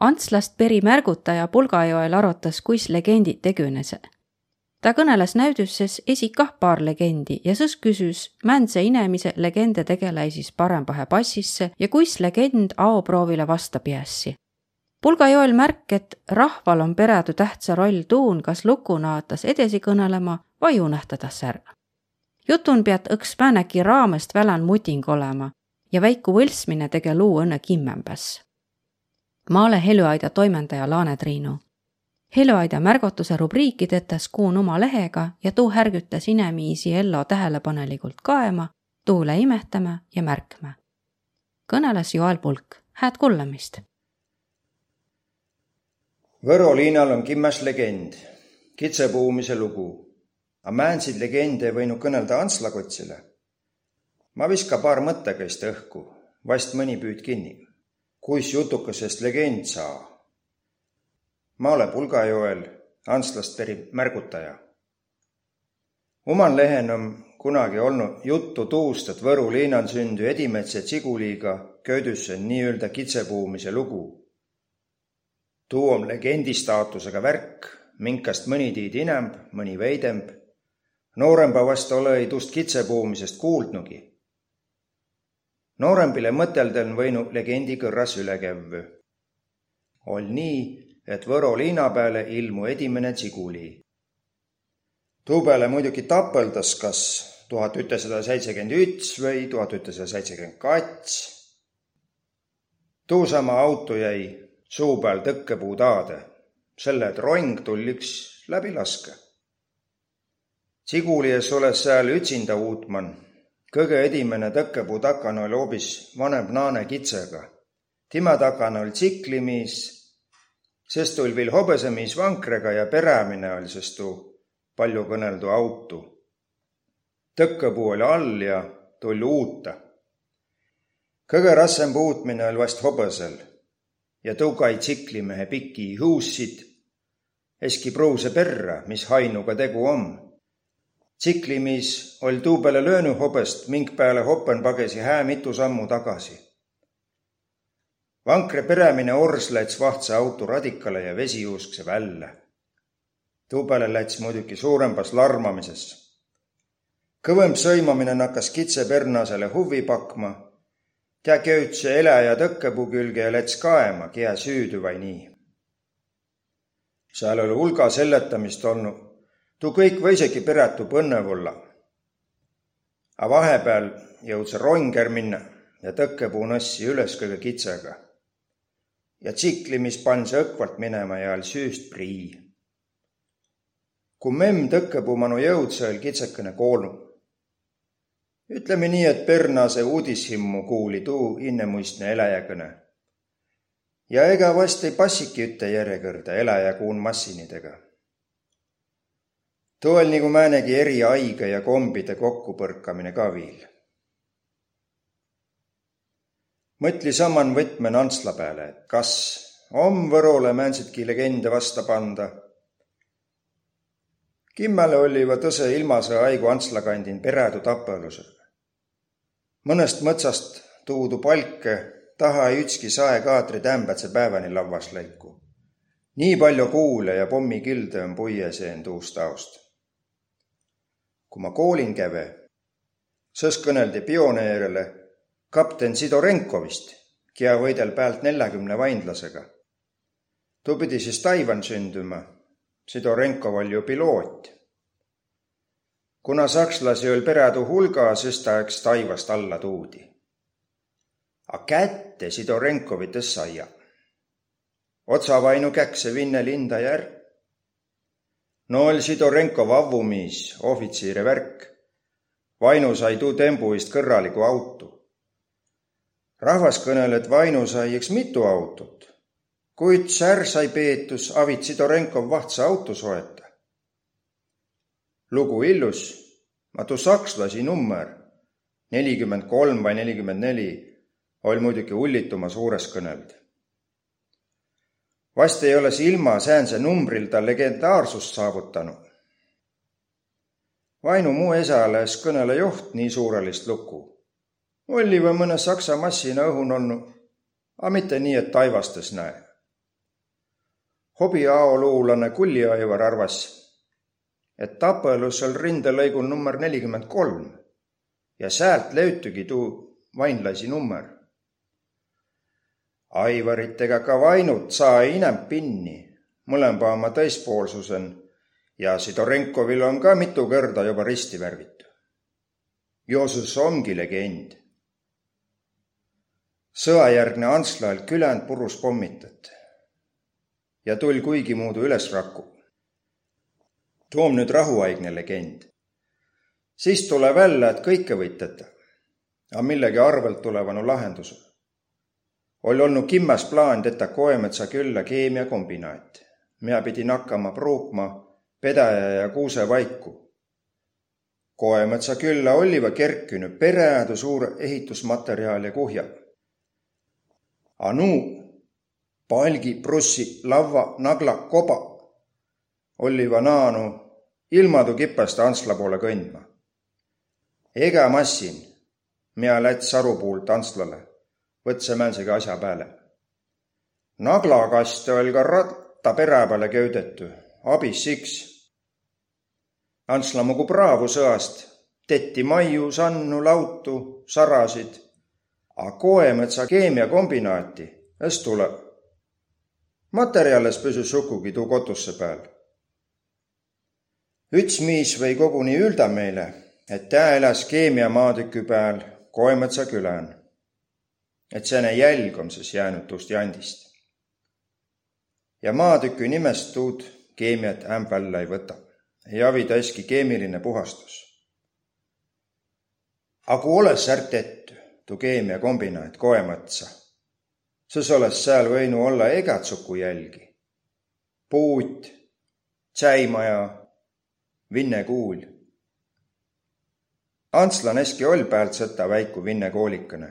Antslast peri märgutaja Pulgajoel arutas, kuis legendid tegünese. ta kõneles näüduses esi kah paar legendi ja sõs küsis, mändse inemise legende tegeläisis parempahe passisse ja kuis legend aoproovile vasta piässi Pulgajoel märk, et rahval on peredu tähtsa roll tuun, kas lugu naatas edasi kõnelema vai unestadas ära. jutun pead õks määnegi raamest välän muting olema ja väiku võlsmine tege luu õnne kimmembäs. Ma olen Heljuaida toimendaja Laane Triinu. Heljuaida märgotuse rubriiki tetas kuun oma lehega ja tuu härgütas inemiisi ello tähelepanelikult kaema, tuule imetama ja märkma. kõneles Joel Pulk, hääd kuulamist Võro liinal on kimmäs legend, kitsepuumise lugu. A määnsid legende ei võinud kõnelda Antslakotsile. ma viska paar mõttekäist õhku, vast mõni püüd kinni. Kuis jutukesest legend saa? ma olen Pulgajoel, Antslast pärit märgutaja. oman lehen on kunagi olnud juttu tuust, et Võru liinal sündü Edimetsa Tsiguliga köödüsse nii-öelda kitsepuumise lugu tuu om legendi staatusega värk, minkast mõni tiid inemb, mõni veidemb. nooremba vast olõ-i tuust kitsepuumisest kuuldnugi. Noorembile mõtelden võinu legendi kõrras üle kävvü. oll' nii, et Võro liina peale ilmu edimene tsiguli. tuu peale muidugi tapõldas kas tuhat ütesada seitsekümmend üts või tuhat ütesada seitsekümmend kats. tuusama auto jäi suu peal tõkkepuu taade, selle, et rong tull üks läbi laske. Sigulies oles sääl ütsinda uutman. Kõige edimene tõkkepuu takana oli hoopis vanem naane kitsega. tema takana oli tsiklimiis, sest tul viil hobõsemiis vankrega ja perämine oli sest tuu palju kõneldu autu. tõkkepuu oli all ja tuli uuta. kõige rassem puutmine oli vast hobõsel ja tõugai tsiklimehe piki huussid, eski pruuse perra, mis hainuga tegu om. Tsiklimis oll' tuu peale löönu hobõst mink peale hoppen pagesi hää mitu sammu tagasi. vankre perämine ors läts vahtsa auto radikale ja vesi juuskse välja. tuu peale läts muidugi suurembas larmamises. kõvem sõimamine nakkas kitse pernasele huvi pakma tä köütse eläjä tõkkepuu külge ja läts kaema, kiä süüdü vai nii. seal oli hulga seletamist olnud, tuu kõik võisegi perätu põnnev olla. A vahepeal jõud see ronger minna ja tõkkepuu nõssi üles kõige kitsega. ja tsiklimis pan see õkvalt minema ja all süüst prii. kui memm tõkkepuu manu jõudse, oli kitsekene koolnud ütleme nii, et Pernase uudishimmu kuuli tuu innemõistne eläjäkõne. ja ega vast ei passiki ütte järjekõrda eläjä kuun massinidega. Tuu oll nagu määnegi eri haige ja kombide kokkupõrkamine ka viil. mõtli saman võtmen Antsla peale, et kas om Võrole määnsidki legende vasta panda Kimmele olliva tõse ilmase haigu Antsla kandin perädu tapõlusega mõnest mõtsast tuudu palke taha ei ükski saekaatri tämbatse päevani lavvas lõiku. nii palju kuule ja pommikilde on puie seen tuust taust. Kui ma koolin käve, sõs kõneldi pioneerile kapten Sidorenkovist, kia võidel pealt neljakümne vainlasega. tuu pidi siis Taiwan sündima. Sidorenkov oli ju piloot kuna sakslasi oli perädu hulga, siis ta eks taivast alla tuudi. A kätte Sidorenkovites saia. otsavainu käkse Vinne linda jär. No oli Sidorenkov avvumiis, ohvitsiri värk. Vainu sai tuu tembuist kõrraliku auto. rahvas kõnel, et Vainu sai eks mitu autot, kuid sär sai peetus avit Sidorenkov vahtsa auto soeta lugu illus, ma tuu sakslasi nummer, nelikümmend kolm vai nelikümmend neli, oll' muidugi hullituma suures kõneld. Vast ei ole see ilma säänse numbril ta legendaarsust saavutanud. Vainu mu esales kõnele joht nii suurelist lugu. olli või mõne saksa massina õhun olnud, a mitte nii, et taivastes näe. hobiaoluulane Kulli-Aivar arvas, et Tapelus on rindelõigul number nelikümmend kolm ja sealt löytügi tuu vainlasi nummer. Aivarit ega ka vainut saa inämp pinni, mõlema oma tõispoolsusen ja Sidorenkovil on ka mitu kõrda juba risti värvitud. Joosus ongi legend. sõjajärgne Antsla küländ purus pommitat ja tull kuigimuudu üles raku. too on nüüd rahuaegne legend. siis tuleb välja, et kõike võitleda, aga millegi arvelt tulevanu lahenduse. Oli olnud kimmas plaan tetä Koemetsa külla keemiakombinaat, mina pidin hakkama pruukma pedaja ja kuusevaiku. Koemetsa külla olliva kerkinud pereäädu suur ehitusmaterjal ja kuhja. A nuu palgi, prussi, lavva, nagla, koba olliva naanu ilmadu kipast Antsla poole kõndma. ega massin, mina läts arupuult Antslale, võtse mänsegi asja peale. naglakast oli ka ratta pere peale köüdetu abis siks. Antsla mugu braavu sõast, tetti maiu, sannu, lautu, sarasid, a Koemetsa keemiakombinaati es tule. materjales püsüs sukugi tuu kotusse peal. üts miis või koguni ülda meile, et tä eläs keemiamaatüki peal Koemetsa külän. Et sääne jälg on siis jäänud tuust jandist. ja maatüki nimest tuud keemiat ämb välja ei võta. ei avi täiski keemiline puhastus. aga kui oles särt ette, tuu keemiakombinaat koemõtsa, siis oleks seal võinud olla egatsuku jälgi. puut, tsäimaja, vinnekuul. Antslan eski oll päält sõta väiku vinnekoolikene.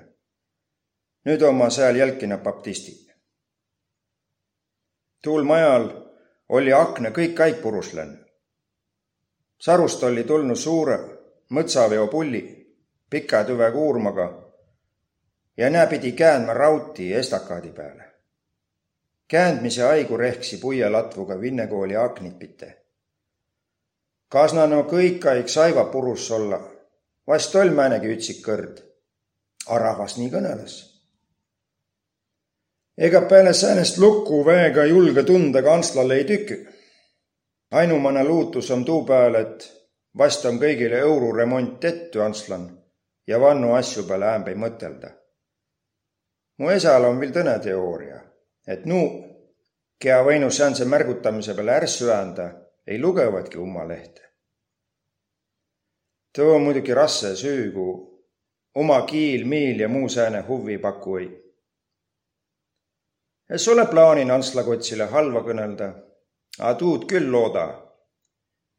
Nüüd oma seal jälkina baptistid. tuul majal oli akna kõik kaik purus läinud. sarust oli tulnud suure mõtsaveopulli pika tüve kuurmaga ja näe pidi käändma rauti estakaadi peale. käändmise haigu rehksi puielatvuga Vinnekooli aknipite. kas nad no kõik aeg saiva purus olla, vast oll määnegi ütsik kõrd. A rahvas nii kõneles ega peale säänest luku väega julge tundega Antslale ei tükü. ainumane luutus on tuu peal, et vast on kõigile euroremont tehtu Antslan ja vannu asju peale ämb ei mõtelda. mu esal on veel tõne teooria, et nu, kea võinud säänse märgutamise peale ärq süända, ei lugevadki ummalehte. too on muidugi rasse süü, kui oma kiil, miil ja muu sääne huvi paku ei ole plaanin Antslakotsile halva kõnelda, a tuud küll looda,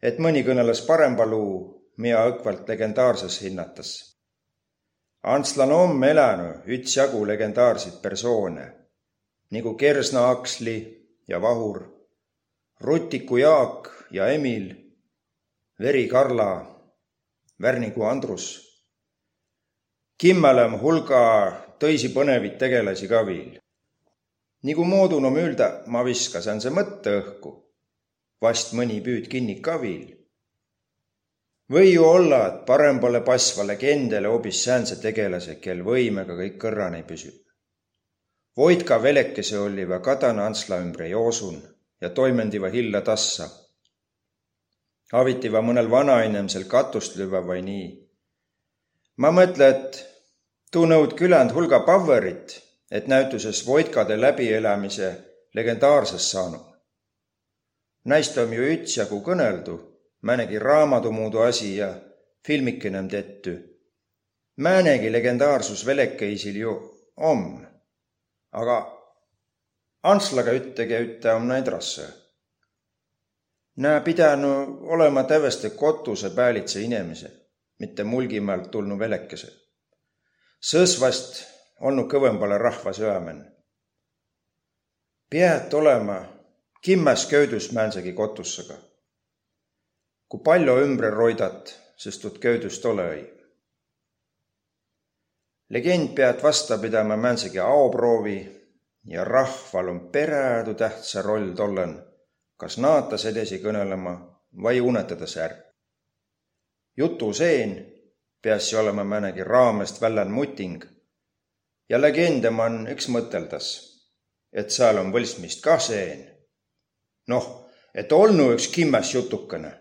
et mõni kõneles paremba luu, mida õkvalt legendaarses hinnatas. Antslan om elänud ütsjagu legendaarseid persoone nagu Kersna Aksli ja Vahur, Rutiku Jaak ja Emil, Veri Karla, Värniku Andrus. Kimmelem hulga tõisi põnevid tegelasi ka viil Nigu moodun om üldä, ma viska säändse mõtte õhku. vast mõni püüd kinni ka viil. või ju olla, et parem pole pasva legendele hoopis säänse tegelase, kel võimega kõik kõrran ei püsü. Voidka velekese olliva kadana Antsla ümbre joosun ja toimendiva hilla tassa. avitiva mõnel vanainemsel katust lüva või nii. ma mõtle, et tuu nõud küländ hulga power'it et näituses Voitkade läbielämise legendaarsest saanud. Näist on ju ütsjagu kõneldu, määnegi raamatumuudu asi ja filmikene tettu. määnegi legendaarsus velekeisil ju om, aga Antslaga üttegi ütte om näid rasse. Nää pidänu olema täveste kotuse päälitse inemise, mitte Mulgimaalt tulnu velekese. Sõsvast olnud kõvempale rahva süämen. Piät olema kimmäs köödus määnsegi kotussega. Ku palju ümbre roidat, sest tuud köödust ole-i. legend pead vasta pidama määnsegi aoproovi ja rahval on perädu tähtsa roll tollen, kas naatas edasi kõnelema vai unetades ärk. jutu seen peas olema mõnegi raamest vällan muting ja legende man üks mõteldas, et seal on võltsmist ka seen. noh, et olnu üks kimmes jutukene